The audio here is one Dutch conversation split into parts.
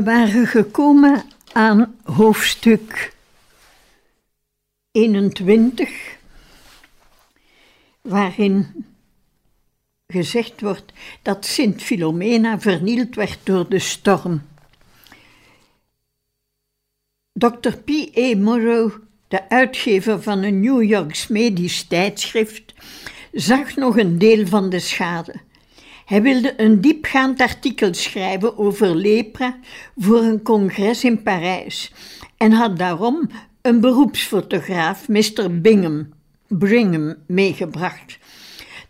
We waren gekomen aan hoofdstuk 21, waarin gezegd wordt dat Sint Philomena vernield werd door de storm. Dr. P. A. Morrow, de uitgever van een New Yorks medisch tijdschrift, zag nog een deel van de schade. Hij wilde een diepgaand artikel schrijven over lepra voor een congres in Parijs en had daarom een beroepsfotograaf, Mr. Bingham, meegebracht.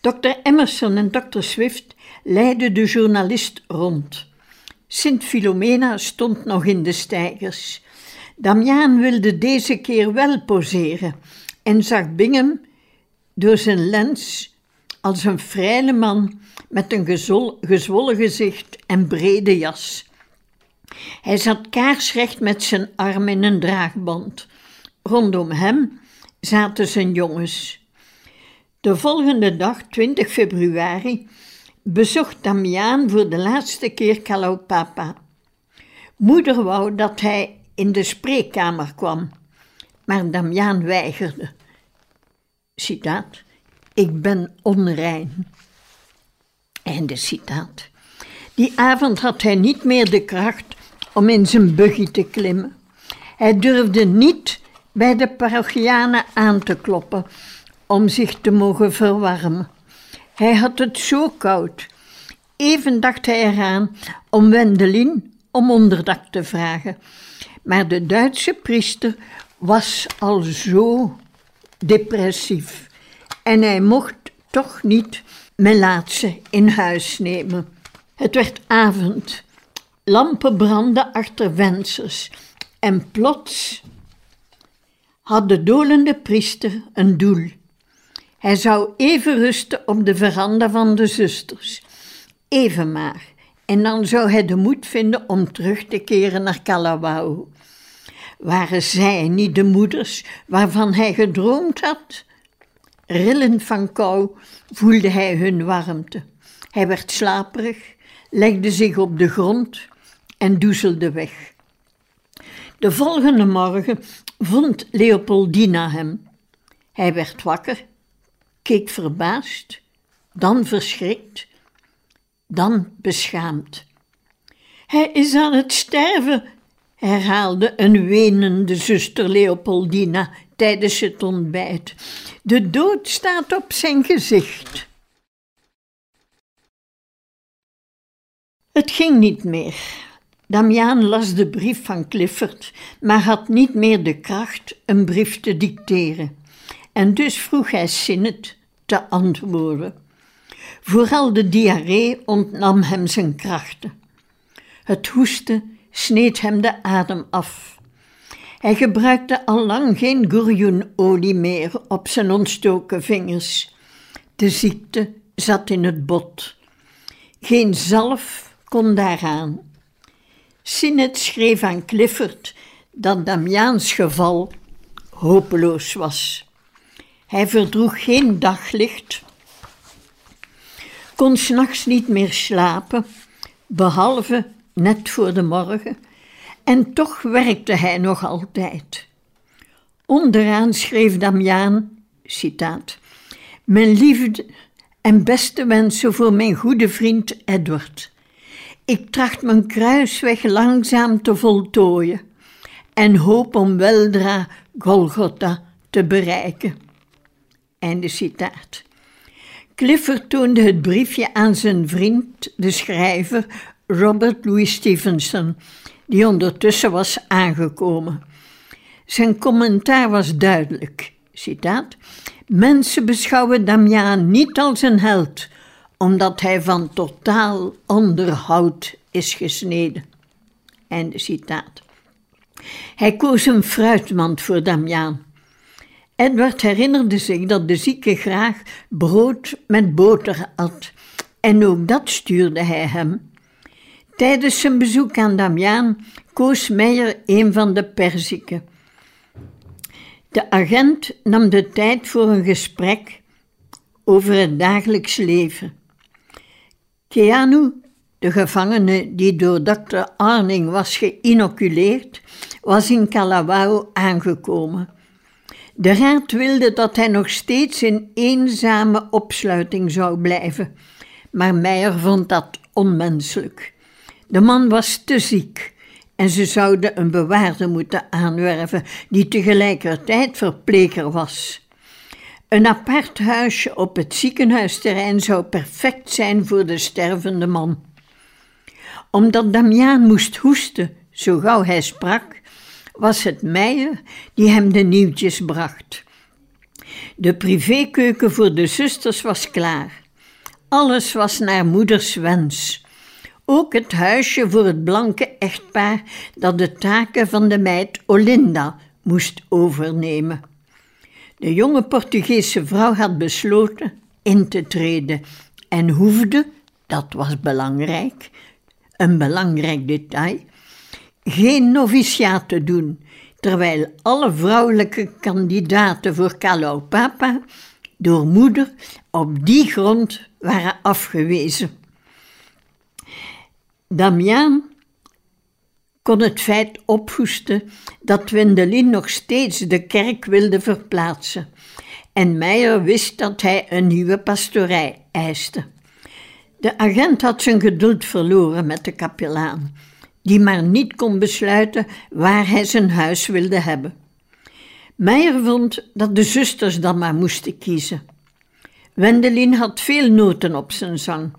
Dr. Emerson en Dr. Swift leidden de journalist rond. Sint Philomena stond nog in de steigers. Damiaan wilde deze keer wel poseren en zag Bingham door zijn lens als een vrije man met een gezwollen gezicht en brede jas. Hij zat kaarsrecht met zijn arm in een draagband. Rondom hem zaten zijn jongens. De volgende dag, 20 februari, bezocht Damiaan voor de laatste keer Kalaupapa. Moeder wou dat hij in de spreekkamer kwam, maar Damiaan weigerde. Citaat: Ik ben onrein. Einde citaat. Die avond had hij niet meer de kracht om in zijn buggy te klimmen. Hij durfde niet bij de parochianen aan te kloppen om zich te mogen verwarmen. Hij had het zo koud. Even dacht hij eraan om Wendelin om onderdak te vragen. Maar de Duitse priester was al zo depressief en hij mocht toch niet Melaatse in huis nemen. Het werd avond. Lampen brandden achter vensters en plots had de dolende priester een doel. Hij zou even rusten op de veranda van de zusters. Even maar. En dan zou hij de moed vinden om terug te keren naar Kalawao. Waren zij niet de moeders waarvan hij gedroomd had? Rillend van kou voelde hij hun warmte. Hij werd slaperig, legde zich op de grond en doezelde weg. De volgende morgen vond Leopoldina hem. Hij werd wakker, keek verbaasd, dan verschrikt, dan beschaamd. Hij is aan het sterven, herhaalde een wenende zuster Leopoldina tijdens het ontbijt. De dood staat op zijn gezicht. Het ging niet meer. Damiaan las de brief van Clifford, maar had niet meer de kracht een brief te dicteren. En dus vroeg hij Sinnet te antwoorden. Vooral de diarree ontnam hem zijn krachten. Het hoesten sneed hem de adem af. Hij gebruikte al lang geen gourjoenolie meer op zijn ontstoken vingers. De ziekte zat in het bot. Geen zalf kon daaraan. Sinnet schreef aan Clifford dat Damiaans geval hopeloos was. Hij verdroeg geen daglicht, kon s'nachts niet meer slapen, behalve net voor de morgen en toch werkte hij nog altijd. Onderaan schreef Damiaan, citaat, Mijn liefde en beste wensen voor mijn goede vriend Edward. Ik tracht mijn kruisweg langzaam te voltooien en hoop om weldra Golgotha te bereiken. Einde citaat. Clifford toonde het briefje aan zijn vriend, de schrijver Robert Louis Stevenson, die ondertussen was aangekomen. Zijn commentaar was duidelijk. Citaat: Mensen beschouwen Damiaan niet als een held, omdat hij van totaal ander hout is gesneden. Einde citaat. Hij koos een fruitmand voor Damiaan. Edward herinnerde zich dat de zieke graag brood met boter at, en ook dat stuurde hij hem. Tijdens zijn bezoek aan Damiaan koos Meijer een van de perziken. De agent nam de tijd voor een gesprek over het dagelijks leven. Keanu, de gevangene die door dokter Arning was geïnoculeerd, was in Kalawao aangekomen. De raad wilde dat hij nog steeds in eenzame opsluiting zou blijven, maar Meijer vond dat onmenselijk. De man was te ziek en ze zouden een bewaarder moeten aanwerven die tegelijkertijd verpleger was. Een apart huisje op het ziekenhuisterrein zou perfect zijn voor de stervende man. Omdat Damiaan moest hoesten, zo gauw hij sprak, was het Meijer die hem de nieuwtjes bracht. De privékeuken voor de zusters was klaar. Alles was naar moeders wens. Ook het huisje voor het blanke echtpaar dat de taken van de meid Olinda moest overnemen. De jonge Portugese vrouw had besloten in te treden en hoefde, dat was belangrijk, een belangrijk detail, geen noviciaat te doen, terwijl alle vrouwelijke kandidaten voor Kalau Papa door moeder op die grond waren afgewezen. Damiaan kon het feit ophoesten dat Wendelin nog steeds de kerk wilde verplaatsen. En Meijer wist dat hij een nieuwe pastorij eiste. De agent had zijn geduld verloren met de kapelaan, die maar niet kon besluiten waar hij zijn huis wilde hebben. Meijer vond dat de zusters dan maar moesten kiezen. Wendelin had veel noten op zijn zang.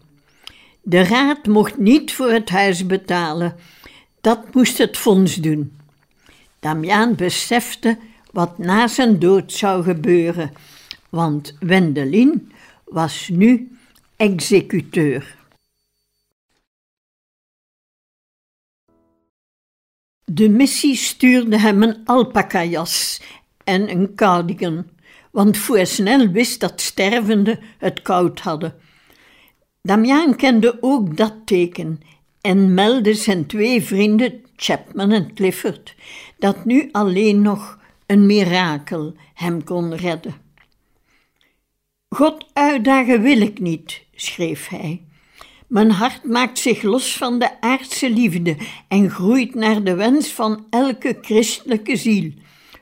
De raad mocht niet voor het huis betalen, dat moest het fonds doen. Damiaan besefte wat na zijn dood zou gebeuren, want Wendelin was nu executeur. De missie stuurde hem een alpacajas en een cardigan, want Fouesnel wist dat stervenden het koud hadden. Damiaan kende ook dat teken en meldde zijn twee vrienden, Chapman en Clifford, dat nu alleen nog een mirakel hem kon redden. God uitdagen wil ik niet, schreef hij. Mijn hart maakt zich los van de aardse liefde en groeit naar de wens van elke christelijke ziel,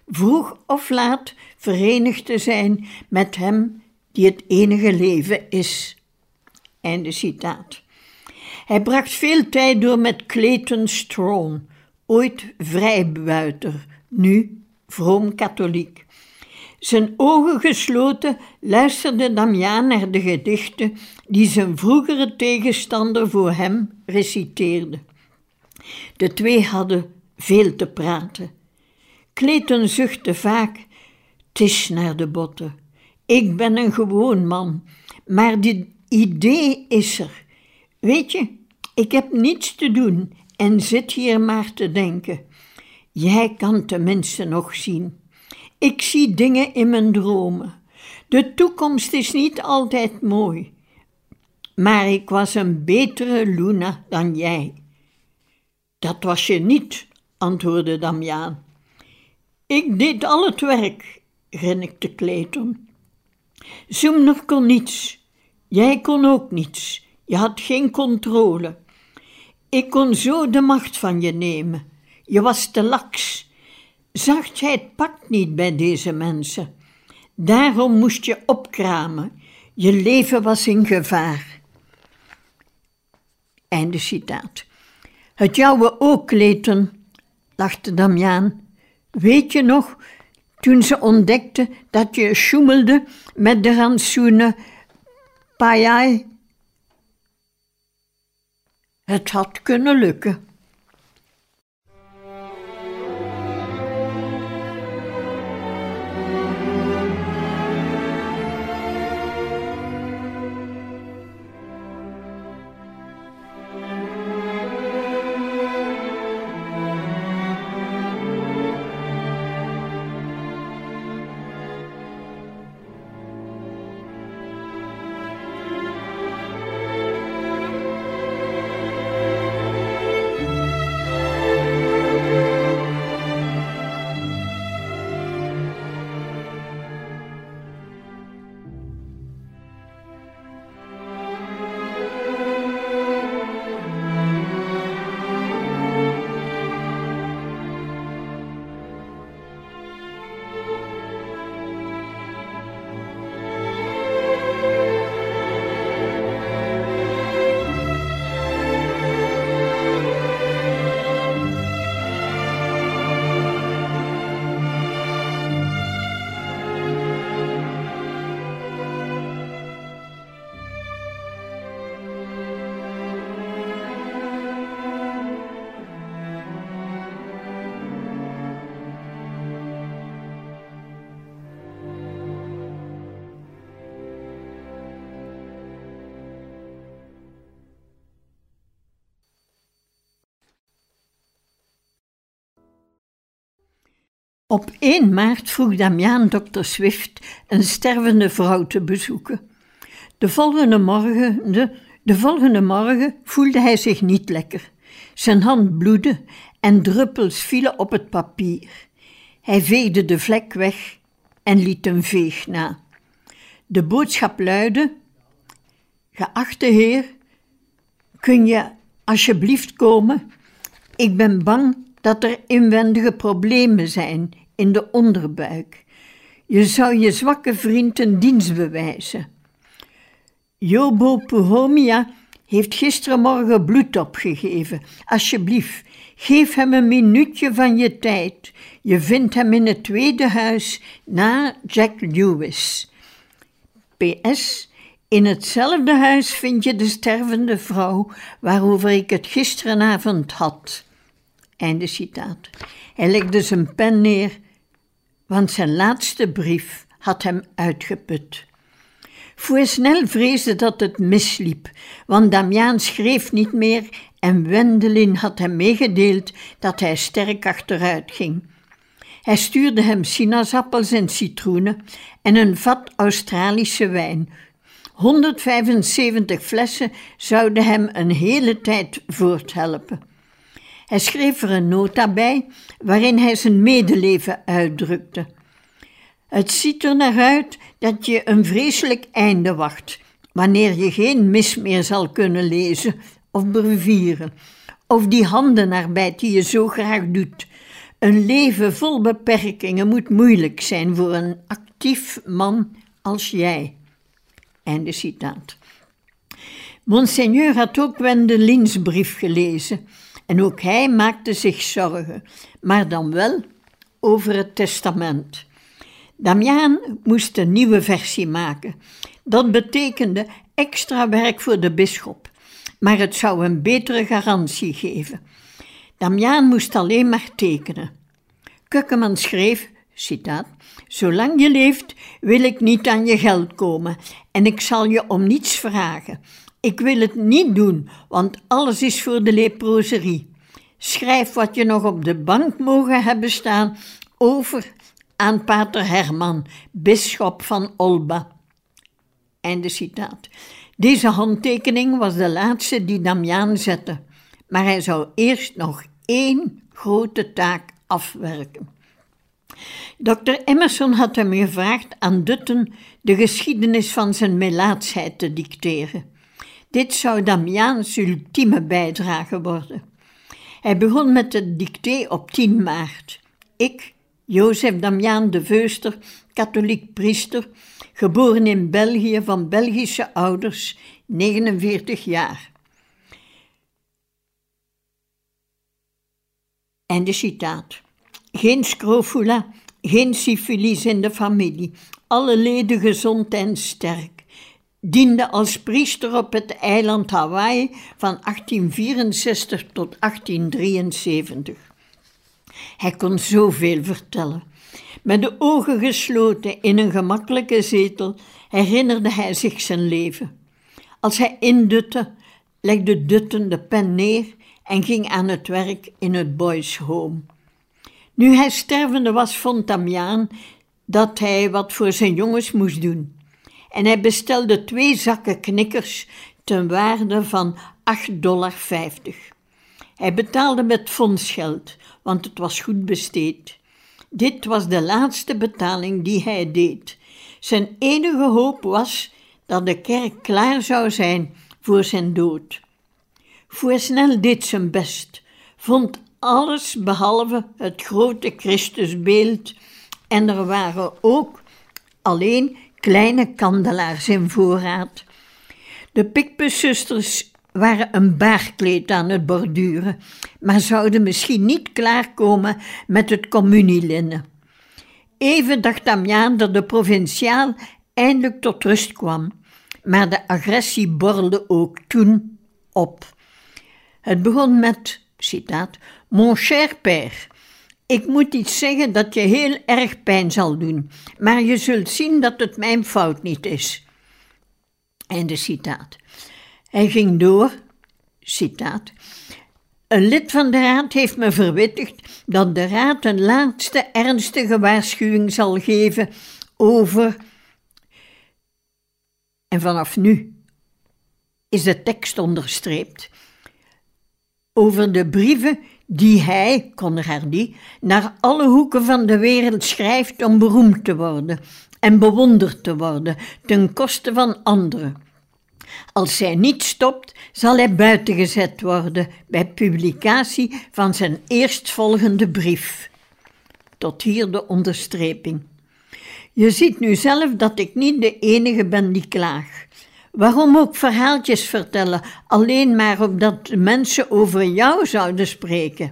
vroeg of laat verenigd te zijn met Hem die het enige leven is. Einde citaat. Hij bracht veel tijd door met Clayton Strong, ooit vrijbuiter, nu vroom katholiek. Zijn ogen gesloten luisterde Damiaan naar de gedichten die zijn vroegere tegenstander voor hem reciteerde. De twee hadden veel te praten. Clayton zuchtte vaak: Het is naar de botten. Ik ben een gewoon man, maar dit idee is er. Weet je, ik heb niets te doen en zit hier maar te denken. Jij kan tenminste nog zien. Ik zie dingen in mijn dromen. De toekomst is niet altijd mooi. Maar ik was een betere Luna dan jij. Dat was je niet, antwoordde Damiaan. Ik deed al het werk, grinnikte Clayton. Zoemner kon niets. Jij kon ook niets. Je had geen controle. Ik kon zo de macht van je nemen. Je was te laks. Zachtheid pakt niet bij deze mensen. Daarom moest je opkramen. Je leven was in gevaar. Einde citaat. Het jouwe ook, Leten, lachte Damiaan. Weet je nog, toen ze ontdekte dat je sjoemelde met de rantsoenen Payai het had kunnen lukken. Op 1 maart vroeg Damiaan dokter Swift een stervende vrouw te bezoeken. De volgende morgen, de, de volgende morgen voelde hij zich niet lekker. Zijn hand bloedde en druppels vielen op het papier. Hij veegde de vlek weg en liet een veeg na. De boodschap luidde: Geachte heer, kun je alsjeblieft komen? Ik ben bang dat er inwendige problemen zijn in de onderbuik. Je zou je zwakke vriend een dienst bewijzen. Jobo Puhomia heeft gisterenmorgen bloed opgegeven. Alsjeblieft, geef hem een minuutje van je tijd. Je vindt hem in het tweede huis na Jack Lewis. PS. In hetzelfde huis vind je de stervende vrouw waarover ik het gisterenavond had. Einde citaat. Hij legde zijn pen neer, want zijn laatste brief had hem uitgeput. Fouesnel vreesde dat het misliep, want Damiaan schreef niet meer en Wendelin had hem meegedeeld dat hij sterk achteruit ging. Hij stuurde hem sinaasappels en citroenen en een vat Australische wijn. 175 flessen zouden hem een hele tijd voorthelpen. Hij schreef er een nota bij waarin hij zijn medeleven uitdrukte. Het ziet er naar uit dat je een vreselijk einde wacht, wanneer je geen mis meer zal kunnen lezen of brevieren, of die handenarbeid die je zo graag doet. Een leven vol beperkingen moet moeilijk zijn voor een actief man als jij. Einde citaat. Monseigneur had ook Wendelins brief gelezen en ook hij maakte zich zorgen, maar dan wel over het testament. Damiaan moest een nieuwe versie maken. Dat betekende extra werk voor de bisschop, maar het zou een betere garantie geven. Damiaan moest alleen maar tekenen. Kukkeman schreef, citaat, Zolang je leeft wil ik niet aan je geld komen en ik zal je om niets vragen. Ik wil het niet doen, want alles is voor de leproserie. Schrijf wat je nog op de bank mogen hebben staan over aan pater Herman, bisschop van Olba. Einde citaat. Deze handtekening was de laatste die Damiaan zette, maar hij zou eerst nog één grote taak afwerken. Dr. Emerson had hem gevraagd aan Dutten de geschiedenis van zijn melaatsheid te dicteren. Dit zou Damiaans ultieme bijdrage worden. Hij begon met het dicté op 10 maart. Ik, Jozef Damiaan de Veuster, katholiek priester, geboren in België van Belgische ouders, 49 jaar. Einde citaat. Geen scrofula, geen syfilis in de familie, alle leden gezond en sterk. Diende als priester op het eiland Hawaii van 1864 tot 1873. Hij kon zoveel vertellen. Met de ogen gesloten in een gemakkelijke zetel herinnerde hij zich zijn leven. Als hij indutte, legde Dutten de pen neer en ging aan het werk in het boys home. Nu hij stervende was, vond Damiaan dat hij wat voor zijn jongens moest doen. En hij bestelde twee zakken knikkers ten waarde van 8,50 dollar. Hij betaalde met fondsgeld, want het was goed besteed. Dit was de laatste betaling die hij deed. Zijn enige hoop was dat de kerk klaar zou zijn voor zijn dood. Fouesnel deed zijn best, vond alles behalve het grote Christusbeeld en er waren ook alleen kleine kandelaars in voorraad. De Pikpuszusters waren een baarkleed aan het borduren, maar zouden misschien niet klaarkomen met het communielinnen. Even dacht Damiaan dat de provinciaal eindelijk tot rust kwam, maar de agressie borrelde ook toen op. Het begon met, citaat, Mon cher père, ik moet iets zeggen dat je heel erg pijn zal doen, maar je zult zien dat het mijn fout niet is. Einde citaat. Hij ging door, citaat. Een lid van de raad heeft me verwittigd dat de raad een laatste ernstige waarschuwing zal geven over. En vanaf nu is de tekst onderstreept. Over de brieven die hij, Conradi, naar alle hoeken van de wereld schrijft om beroemd te worden en bewonderd te worden ten koste van anderen. Als hij niet stopt, zal hij buitengezet worden bij publicatie van zijn eerstvolgende brief. Tot hier de onderstreping. Je ziet nu zelf dat ik niet de enige ben die klaag. Waarom ook verhaaltjes vertellen, alleen maar opdat mensen over jou zouden spreken?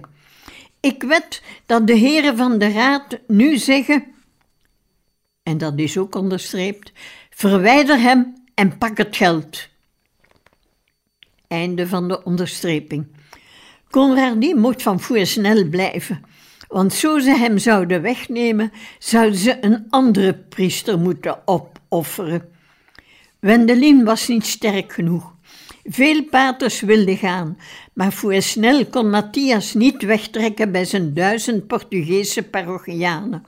Ik wed dat de heren van de raad nu zeggen, en dat is ook onderstreept, verwijder hem en pak het geld. Einde van de onderstreping. Conradi moet van snel blijven, want zo ze hem zouden wegnemen, zouden ze een andere priester moeten opofferen. Wendelin was niet sterk genoeg. Veel paters wilden gaan, maar snel kon Matthias niet wegtrekken bij zijn duizend Portugese parochianen.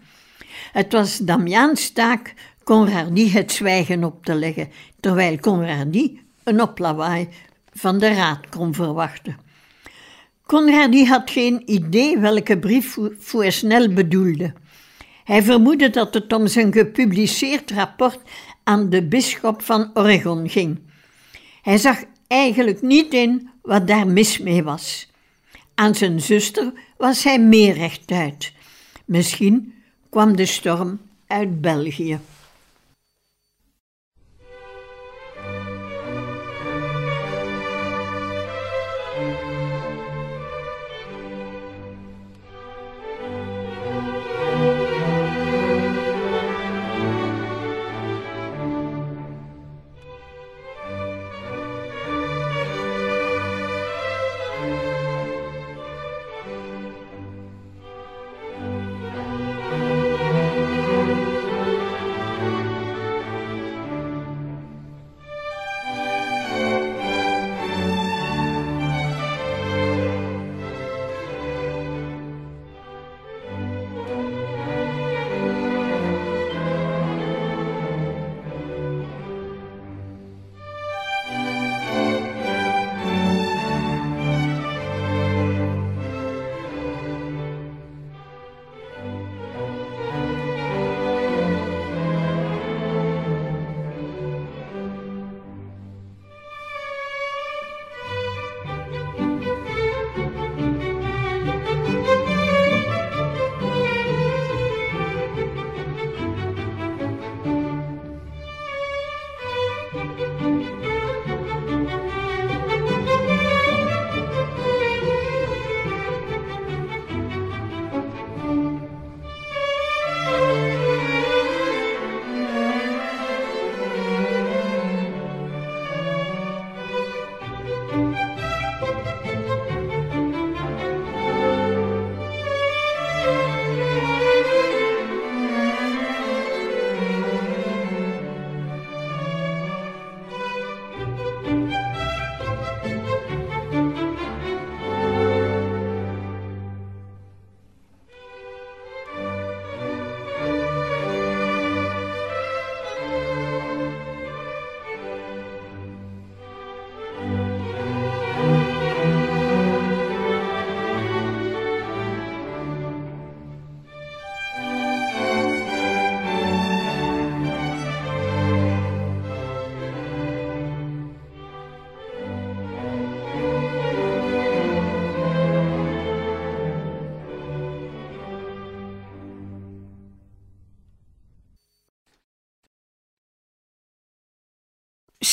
Het was Damiaans taak Conradi het zwijgen op te leggen, terwijl Conradi een oplawaai van de raad kon verwachten. Conradi had geen idee welke brief snel bedoelde. Hij vermoedde dat het om zijn gepubliceerd rapport aan de bisschop van Oregon ging. Hij zag eigenlijk niet in wat daar mis mee was. Aan zijn zuster was hij meer rechtuit. Misschien kwam de storm uit België.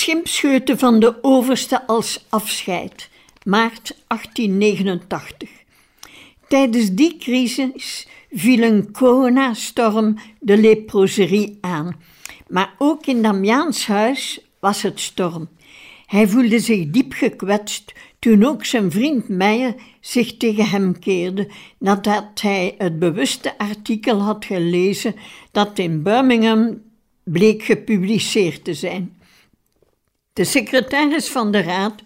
Schimpscheuten van de overste als afscheid, maart 1889. Tijdens die crisis viel een coronastorm de leproserie aan. Maar ook in Damiaans huis was het storm. Hij voelde zich diep gekwetst toen ook zijn vriend Meijer zich tegen hem keerde nadat hij het bewuste artikel had gelezen dat in Birmingham bleek gepubliceerd te zijn. De secretaris van de raad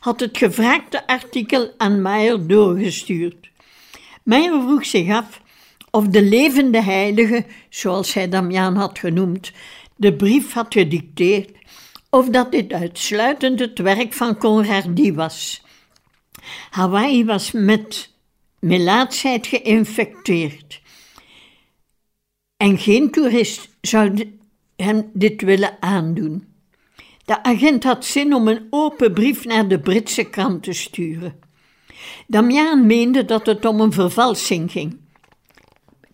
had het gevraagde artikel aan Meijer doorgestuurd. Meijer vroeg zich af of de levende heilige, zoals hij Damiaan had genoemd, de brief had gedicteerd, of dat dit uitsluitend het werk van Conradi was. Hawaii was met melaatsheid geïnfecteerd. En geen toerist zou hem dit willen aandoen. De agent had zin om een open brief naar de Britse krant te sturen. Damiaan meende dat het om een vervalsing ging.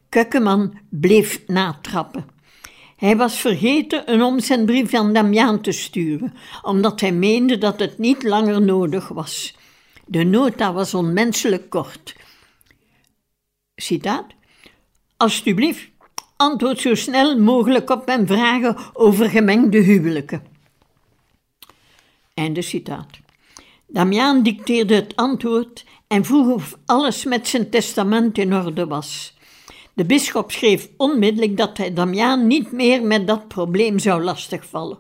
Kukkeman bleef natrappen. Hij was vergeten een omzendbrief aan Damiaan te sturen, omdat hij meende dat het niet langer nodig was. De nota was onmenselijk kort. Citaat. Alsjeblieft, antwoord zo snel mogelijk op mijn vragen over gemengde huwelijken. Einde citaat. Damiaan dicteerde het antwoord en vroeg of alles met zijn testament in orde was. De bisschop schreef onmiddellijk dat hij Damiaan niet meer met dat probleem zou lastigvallen.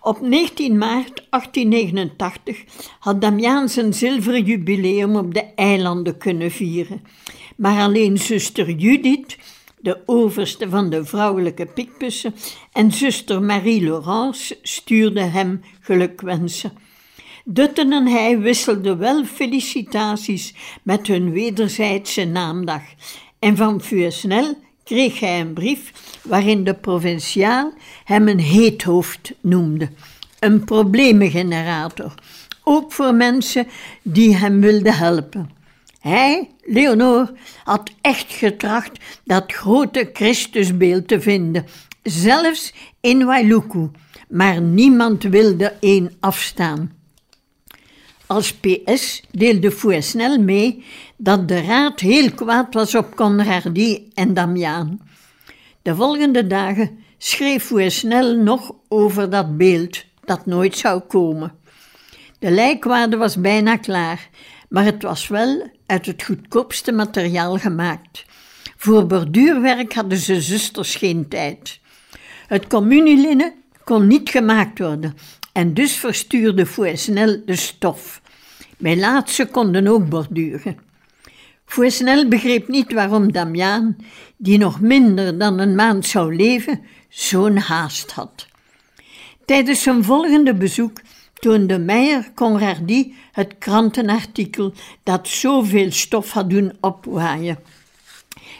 Op 19 maart 1889 had Damiaan zijn zilveren jubileum op de eilanden kunnen vieren. Maar alleen zuster Judith, de overste van de vrouwelijke pikpussen, en zuster Marie-Laurence stuurden hem gelukwensen. Dutten en hij wisselden wel felicitaties met hun wederzijdse naamdag en van Vuursnel kreeg hij een brief waarin de provinciaal hem een heethoofd noemde, een probleemgenerator, ook voor mensen die hem wilden helpen. Hij, Leonor, had echt getracht dat grote Christusbeeld te vinden, zelfs in Wailuku, maar niemand wilde een afstaan. Als PS deelde Fouesnel mee dat de raad heel kwaad was op Conradi en Damiaan. De volgende dagen schreef Fouesnel nog over dat beeld dat nooit zou komen. De lijkwade was bijna klaar, maar het was wel uit het goedkoopste materiaal gemaakt. Voor borduurwerk hadden ze zusters geen tijd. Het communielinnen kon niet gemaakt worden en dus verstuurde Fouesnel de stof. Mijn laatste konden ook borduren. Fouesnel begreep niet waarom Damiaan, die nog minder dan een maand zou leven, zo'n haast had. Tijdens zijn volgende bezoek toonde Meijer Conradi het krantenartikel dat zoveel stof had doen opwaaien.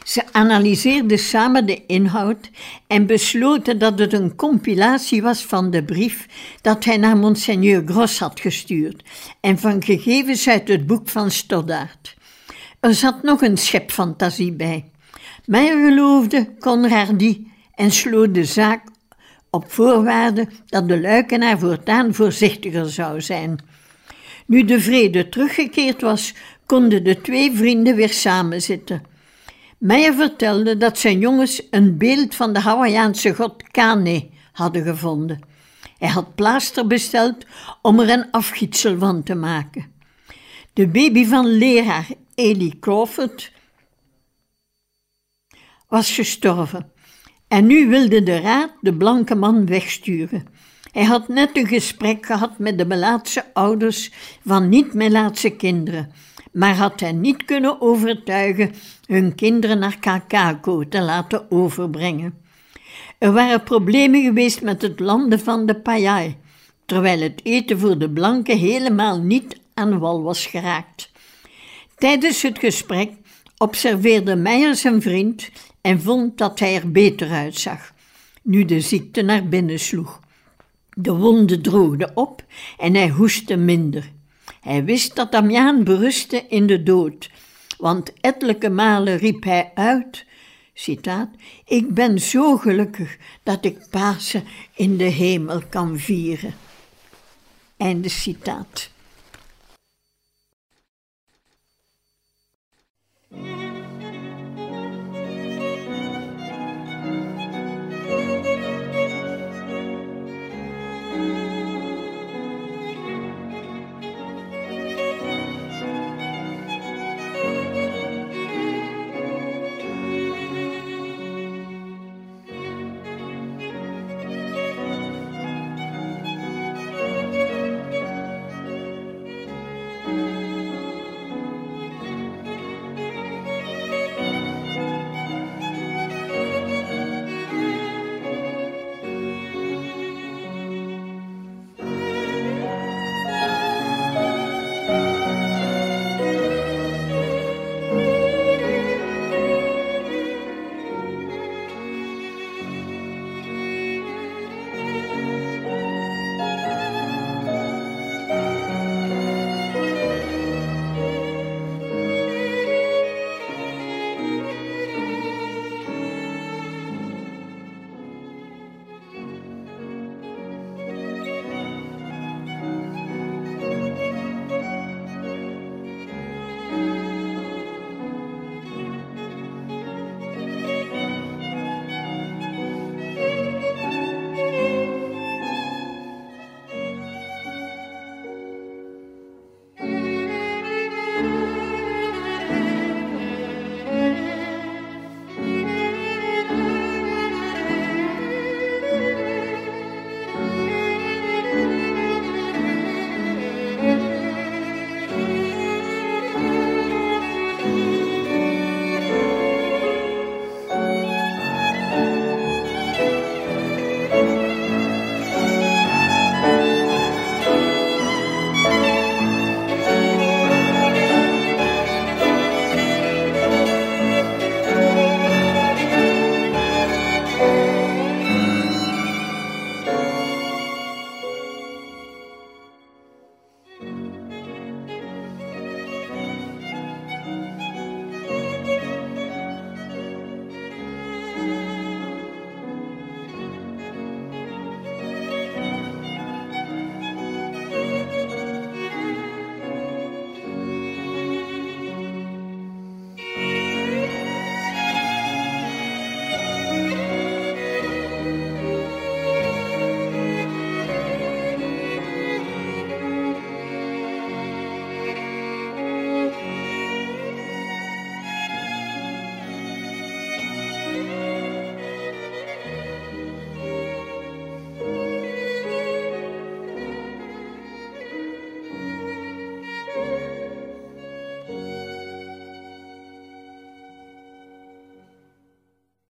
Ze analyseerden samen de inhoud en besloten dat het een compilatie was van de brief dat hij naar Monseigneur Gros had gestuurd en van gegevens uit het boek van Stoddard. Er zat nog een schep fantasie bij. Meijer geloofde Conradi en sloot de zaak op voorwaarde dat de luikenaar voortaan voorzichtiger zou zijn. Nu de vrede teruggekeerd was, konden de twee vrienden weer samenzitten. Meijer vertelde dat zijn jongens een beeld van de Hawaïaanse god Kane hadden gevonden. Hij had plaaster besteld om er een afgietsel van te maken. De baby van leraar Eli Crawford was gestorven en nu wilde de raad de blanke man wegsturen. Hij had net een gesprek gehad met de melaatse ouders van niet-melaatse kinderen, maar had hen niet kunnen overtuigen hun kinderen naar Kakako te laten overbrengen. Er waren problemen geweest met het landen van de Payai, terwijl het eten voor de blanken helemaal niet aan wal was geraakt. Tijdens het gesprek observeerde Meijer zijn vriend en vond dat hij er beter uitzag, nu de ziekte naar binnen sloeg. De wonden droogden op en hij hoestte minder. Hij wist dat Damiaan berustte in de dood, want ettelijke malen riep hij uit, citaat, ik ben zo gelukkig dat ik Pasen in de hemel kan vieren. Einde citaat.